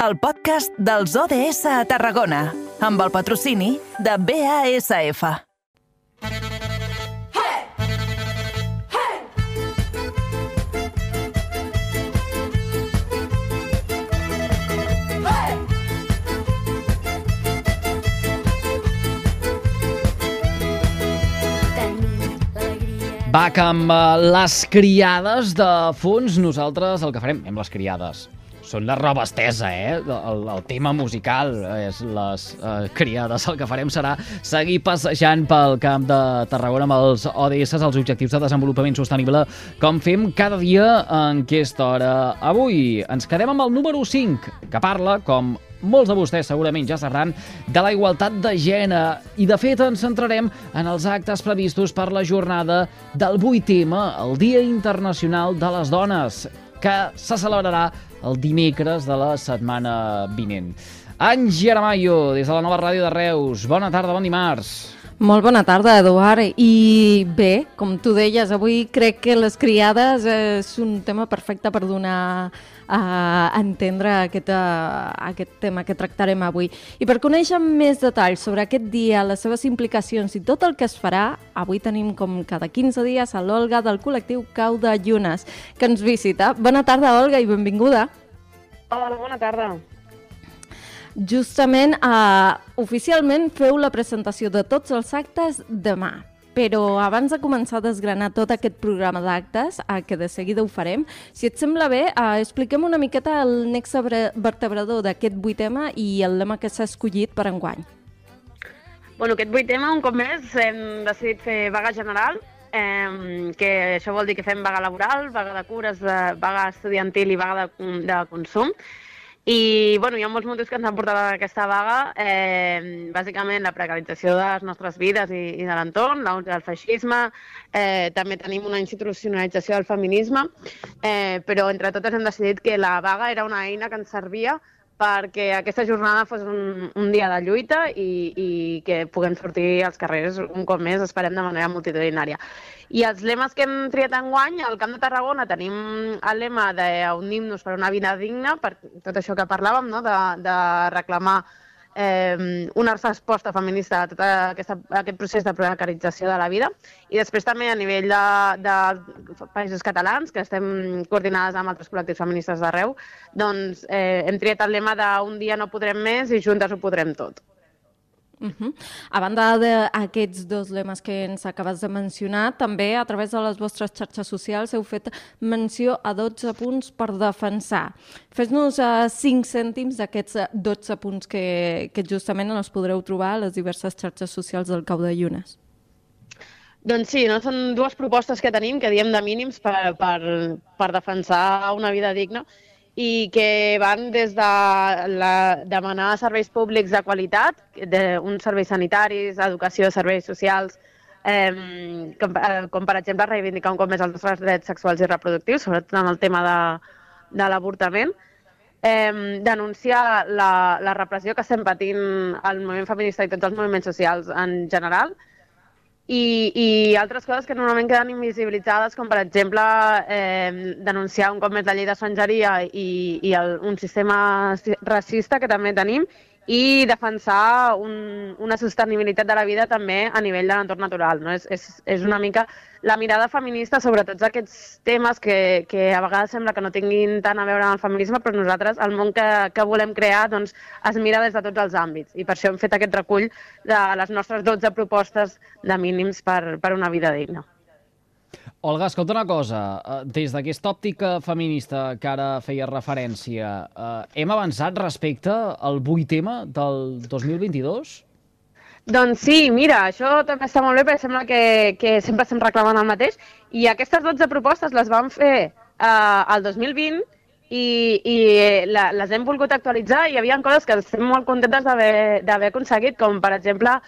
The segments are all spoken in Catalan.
el podcast dels ODS a Tarragona, amb el patrocini de BASF. Va, que amb eh, les criades de fons, nosaltres el que farem amb les criades són la roba estesa, eh? El, el tema musical és les eh, criades. El que farem serà seguir passejant pel camp de Tarragona amb els ODS, els Objectius de Desenvolupament Sostenible, com fem cada dia en aquesta hora. Avui ens quedem amb el número 5, que parla, com molts de vostès segurament ja sabran, de la igualtat de gènere. I, de fet, ens centrarem en els actes previstos per la jornada del 8M, el Dia Internacional de les Dones, que se celebrarà el dimecres de la setmana vinent. Angi Aramayo, des de la nova ràdio de Reus. Bona tarda, bon dimarts. Molt bona tarda, Eduard. I bé, com tu deies, avui crec que les criades és un tema perfecte per donar a entendre aquest, uh, aquest tema que tractarem avui. I per conèixer més detalls sobre aquest dia, les seves implicacions i tot el que es farà, avui tenim com cada 15 dies a l'Olga del col·lectiu Cau de Llunes, que ens visita. Bona tarda, Olga, i benvinguda. Hola, bona tarda. Justament, uh, oficialment feu la presentació de tots els actes demà. Però abans de començar a desgranar tot aquest programa d'actes, eh, que de seguida ho farem, si et sembla bé, eh, expliquem una miqueta el nexe vertebrador d'aquest 8M i el lema que s'ha escollit per enguany. Bueno, aquest 8M, un cop més, hem decidit fer vaga general, eh, que això vol dir que fem vaga laboral, vaga de cures, vaga estudiantil i vaga de, de consum. I bueno, hi ha molts motius que ens han portat a aquesta vaga, eh, bàsicament la precarització de les nostres vides i, i de l'entorn, del feixisme, eh, també tenim una institucionalització del feminisme, eh, però entre totes hem decidit que la vaga era una eina que ens servia perquè aquesta jornada fos un, un dia de lluita i, i que puguem sortir als carrers un cop més, esperem de manera multitudinària. I els lemes que hem triat en guany, al Camp de Tarragona tenim el lema d'Unim-nos per una vida digna, per tot això que parlàvem, no? de, de reclamar eh, una resposta feminista a tot aquesta, a aquest procés de precarització de la vida. I després també a nivell de, de països catalans, que estem coordinades amb altres col·lectius feministes d'arreu, doncs eh, hem triat el lema d'un dia no podrem més i juntes ho podrem tot. Uh -huh. A banda d'aquests dos lemes que ens acabes de mencionar, també a través de les vostres xarxes socials heu fet menció a 12 punts per defensar. Fes-nos uh, 5 cèntims d'aquests 12 punts que, que justament els podreu trobar a les diverses xarxes socials del Cau de Llunes. Doncs sí, no? són dues propostes que tenim, que diem de mínims per, per, per defensar una vida digna i que van des de la, demanar serveis públics de qualitat, de, uns serveis sanitaris, educació, serveis socials, eh, com, eh, com per exemple reivindicar un cop més els nostres drets sexuals i reproductius, sobretot en el tema de, de l'avortament, eh, denunciar la, la repressió que estem patint el moviment feminista i tots els moviments socials en general, i, i altres coses que normalment queden invisibilitzades, com per exemple eh, denunciar un cop més la llei d'estrangeria i, i el, un sistema racista que també tenim i defensar un, una sostenibilitat de la vida també a nivell de l'entorn natural. No? És, és, és una mica la mirada feminista sobre tots aquests temes que, que a vegades sembla que no tinguin tant a veure amb el feminisme, però nosaltres, el món que, que volem crear, doncs, es mira des de tots els àmbits. I per això hem fet aquest recull de les nostres 12 propostes de mínims per, per una vida digna. Olga, escolta una cosa. Eh, des d'aquesta òptica feminista que ara feia referència, eh, hem avançat respecte al 8M del 2022? Doncs sí, mira, això també està molt bé perquè sembla que, que sempre estem reclamant el mateix i aquestes 12 propostes les vam fer eh, el 2020 i, i la, les hem volgut actualitzar i hi havia coses que estem molt contentes d'haver aconseguit, com per exemple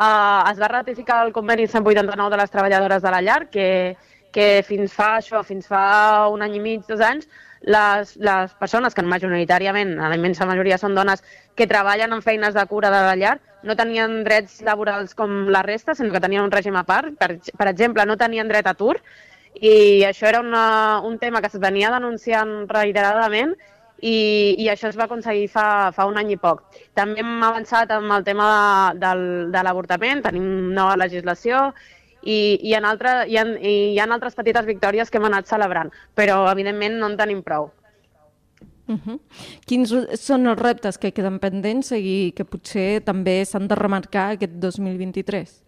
eh, es va ratificar el conveni 189 de les treballadores de la llar, que, que fins fa això, fins fa un any i mig, dos anys, les, les persones que majoritàriament, a la immensa majoria són dones que treballen en feines de cura de la llar, no tenien drets laborals com la resta, sinó que tenien un règim a part. Per, per exemple, no tenien dret a atur i això era una, un tema que es venia denunciant reiteradament i, i això es va aconseguir fa, fa un any i poc. També hem avançat amb el tema de, del, de l'avortament, tenim nova legislació i, i, en altre, hi, ha, i hi ha altres petites victòries que hem anat celebrant, però evidentment no en tenim prou. Uh -huh. Quins són els reptes que queden pendents i que potser també s'han de remarcar aquest 2023?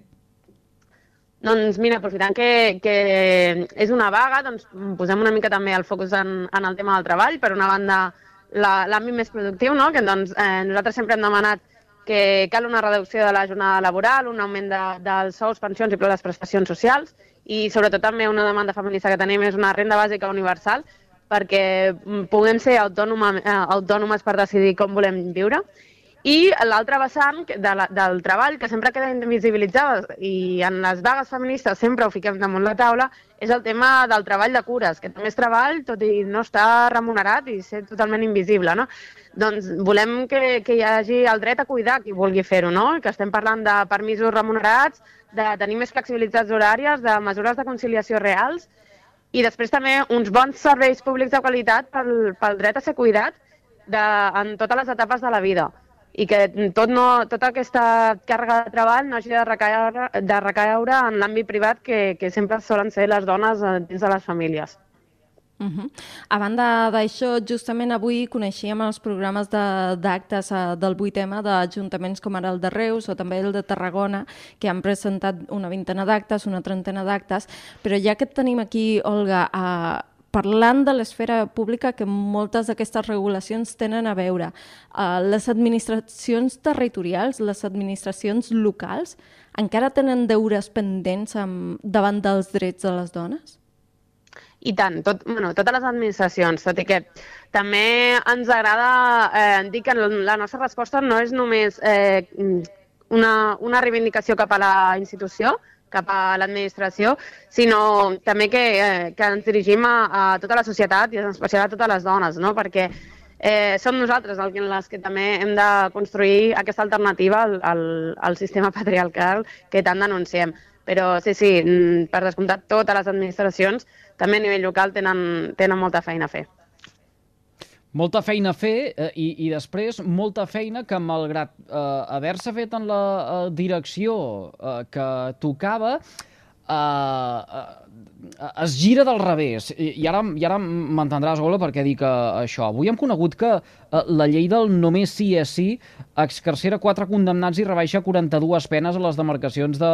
Doncs mira, aprofitant que, que és una vaga, doncs posem una mica també el focus en, en el tema del treball. Per una banda, l'àmbit més productiu, no? que doncs, eh, nosaltres sempre hem demanat que cal una reducció de la jornada laboral, un augment de, dels sous, pensions i les prestacions socials i sobretot també una demanda feminista que tenim és una renda bàsica universal perquè puguem ser autònoma, eh, autònomes per decidir com volem viure i l'altre vessant de la, del treball, que sempre queda invisibilitzada i en les vagues feministes sempre ho fiquem damunt la taula, és el tema del treball de cures, que també és treball, tot i no està remunerat i ser totalment invisible, no? Doncs volem que, que hi hagi el dret a cuidar qui vulgui fer-ho, no? Que estem parlant de permisos remunerats, de tenir més flexibilitats horàries, de mesures de conciliació reals i després també uns bons serveis públics de qualitat pel, pel dret a ser cuidat de, en totes les etapes de la vida i que tot no, tota aquesta càrrega de treball no hagi de recaure, de recaure en l'àmbit privat que, que sempre solen ser les dones eh, dins de les famílies. Uh -huh. A banda d'això, justament avui coneixíem els programes d'actes de, del 8M d'ajuntaments com ara el de Reus o també el de Tarragona, que han presentat una vintena d'actes, una trentena d'actes, però ja que tenim aquí, Olga, a, parlant de l'esfera pública que moltes d'aquestes regulacions tenen a veure. Uh, les administracions territorials, les administracions locals, encara tenen deures pendents amb, davant dels drets de les dones? I tant, tot, bueno, totes les administracions, tot i que també ens agrada eh, dir que la nostra resposta no és només eh, una, una reivindicació cap a la institució, cap a l'administració, sinó també que, eh, que ens dirigim a, a tota la societat i en especial a totes les dones, no? perquè eh, som nosaltres les que també hem de construir aquesta alternativa al, al, al sistema patriarcal que tant denunciem. Però sí, sí, mm, per descomptat, totes les administracions, també a nivell local, tenen, tenen molta feina a fer. Molta feina a fer eh, i, i després molta feina que malgrat eh, haver-se fet en la eh, direcció eh, que tocava, eh, eh, es gira del revés. I, ara, i ara m'entendràs, Gola, perquè dic uh, això. Avui hem conegut que uh, la llei del només sí és sí excarcera quatre condemnats i rebaixa 42 penes a les demarcacions de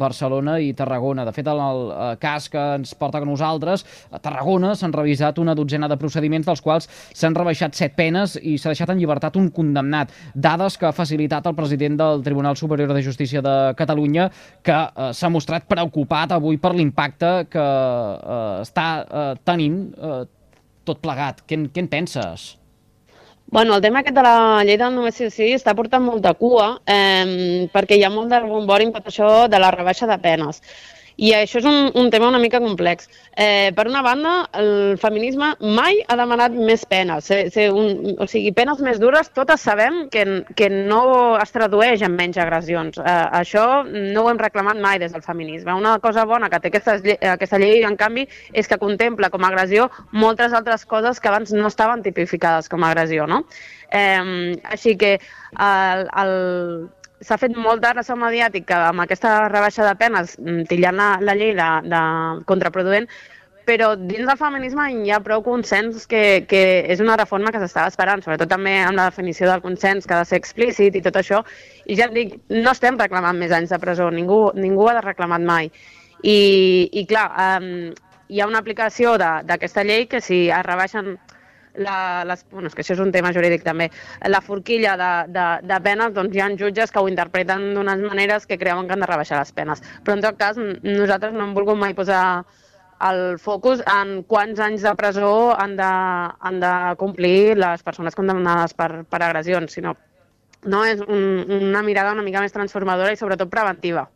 Barcelona i Tarragona. De fet, en el uh, cas que ens porta a nosaltres, a Tarragona s'han revisat una dotzena de procediments dels quals s'han rebaixat set penes i s'ha deixat en llibertat un condemnat. Dades que ha facilitat el president del Tribunal Superior de Justícia de Catalunya, que s'ha mostrat preocupat avui per l'impacte que uh, està uh, tenint uh, tot plegat. Què, què en penses? Bueno, el tema aquest de la llei del només sí està portant molta cua eh, perquè hi ha molt de rebombori amb tot això de la rebaixa de penes. I això és un, un tema una mica complex. Eh, per una banda, el feminisme mai ha demanat més penes. Se, se, un, o sigui, penes més dures, totes sabem que, que no es tradueix en menys agressions. Eh, això no ho hem reclamat mai des del feminisme. Una cosa bona que té aquesta, aquesta llei, en canvi, és que contempla com a agressió moltes altres coses que abans no estaven tipificades com a agressió. No? Eh, així que el, el, s'ha fet molt de ressò que amb aquesta rebaixa de penes, mm, tillant la, la llei de, de contraproduent, però dins del feminisme hi ha prou consens que, que és una reforma que s'estava esperant, sobretot també amb la definició del consens que ha de ser explícit i tot això. I ja et dic, no estem reclamant més anys de presó, ningú, ningú ha reclamat mai. I, i clar, um, hi ha una aplicació d'aquesta llei que si es rebaixen la, les, bueno, és que això és un tema jurídic també, la forquilla de, de, de penes, doncs hi ha jutges que ho interpreten d'unes maneres que creuen que han de rebaixar les penes. Però en tot cas, nosaltres no hem volgut mai posar el focus en quants anys de presó han de, han de complir les persones condemnades per, per agressions, sinó no és un, una mirada una mica més transformadora i sobretot preventiva.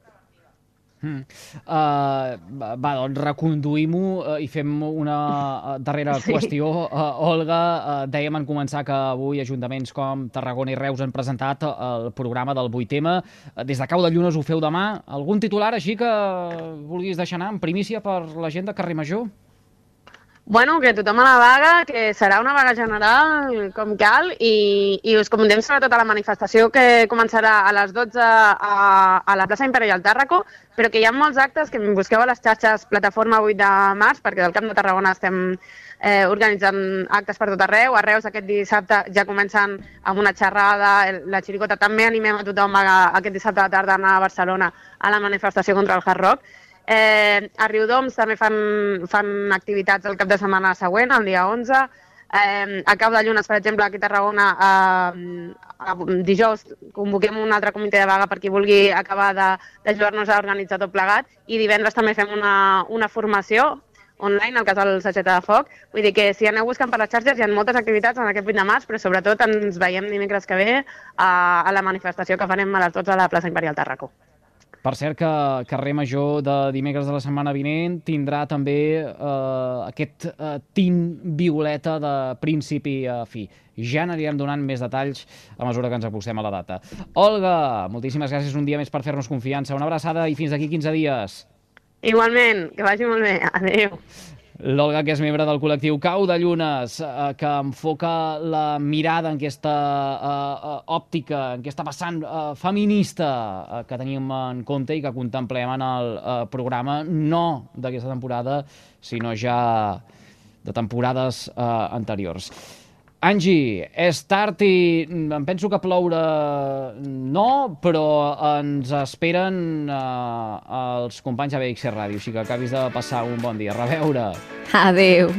Mm. Uh, va, doncs reconduïm-ho uh, i fem una uh, darrera sí. qüestió. Uh, Olga, uh, dèiem en començar que avui ajuntaments com Tarragona i Reus han presentat el programa del 8M. Uh, des de Cau de Llunes ho feu demà. Algun titular així que vulguis deixar anar en primícia per la gent de Carrer Major? Bueno, que tothom a la vaga, que serà una vaga general com cal i, i us convidem sobretot a la manifestació que començarà a les 12 a, a la plaça Imperial Tàrraco, però que hi ha molts actes que busqueu a les xarxes Plataforma 8 de març, perquè del Camp de Tarragona estem eh, organitzant actes per tot arreu. A Reus aquest dissabte ja comencen amb una xerrada, la xiricota també animem a tothom a, a aquest dissabte la tarda a anar a Barcelona a la manifestació contra el hard rock. Eh, a Riudoms també fan, fan activitats el cap de setmana següent, el dia 11. Eh, a Cau de Llunes, per exemple, aquí a Tarragona, eh, a, dijous convoquem un altre comitè de vaga per qui vulgui acabar d'ajudar-nos a organitzar tot plegat i divendres també fem una, una formació online, al casal Sageta de Foc. Vull dir que si aneu buscant per les xarxes hi ha moltes activitats en aquest 8 de març, però sobretot ens veiem dimecres que ve a, a la manifestació que farem a les 12 a la plaça Imperial Tarracó. Per cert, que carrer Major de dimecres de la setmana vinent tindrà també eh, aquest eh, tint violeta de principi a fi. Ja n'anirem donant més detalls a mesura que ens acostem a la data. Olga, moltíssimes gràcies un dia més per fer-nos confiança. Una abraçada i fins d'aquí 15 dies. Igualment, que vagi molt bé. Adéu. L'Olga, que és membre del col·lectiu Cau de Llunes, eh, que enfoca la mirada en aquesta eh, eh, òptica, en aquesta vessant eh, feminista eh, que tenim en compte i que contemplem en el eh, programa, no d'aquesta temporada, sinó ja de temporades eh, anteriors. Angie, és tard i em penso que ploure no, però ens esperen eh, els companys de BXC Ràdio, així que acabis de passar un bon dia. A reveure! Adeu!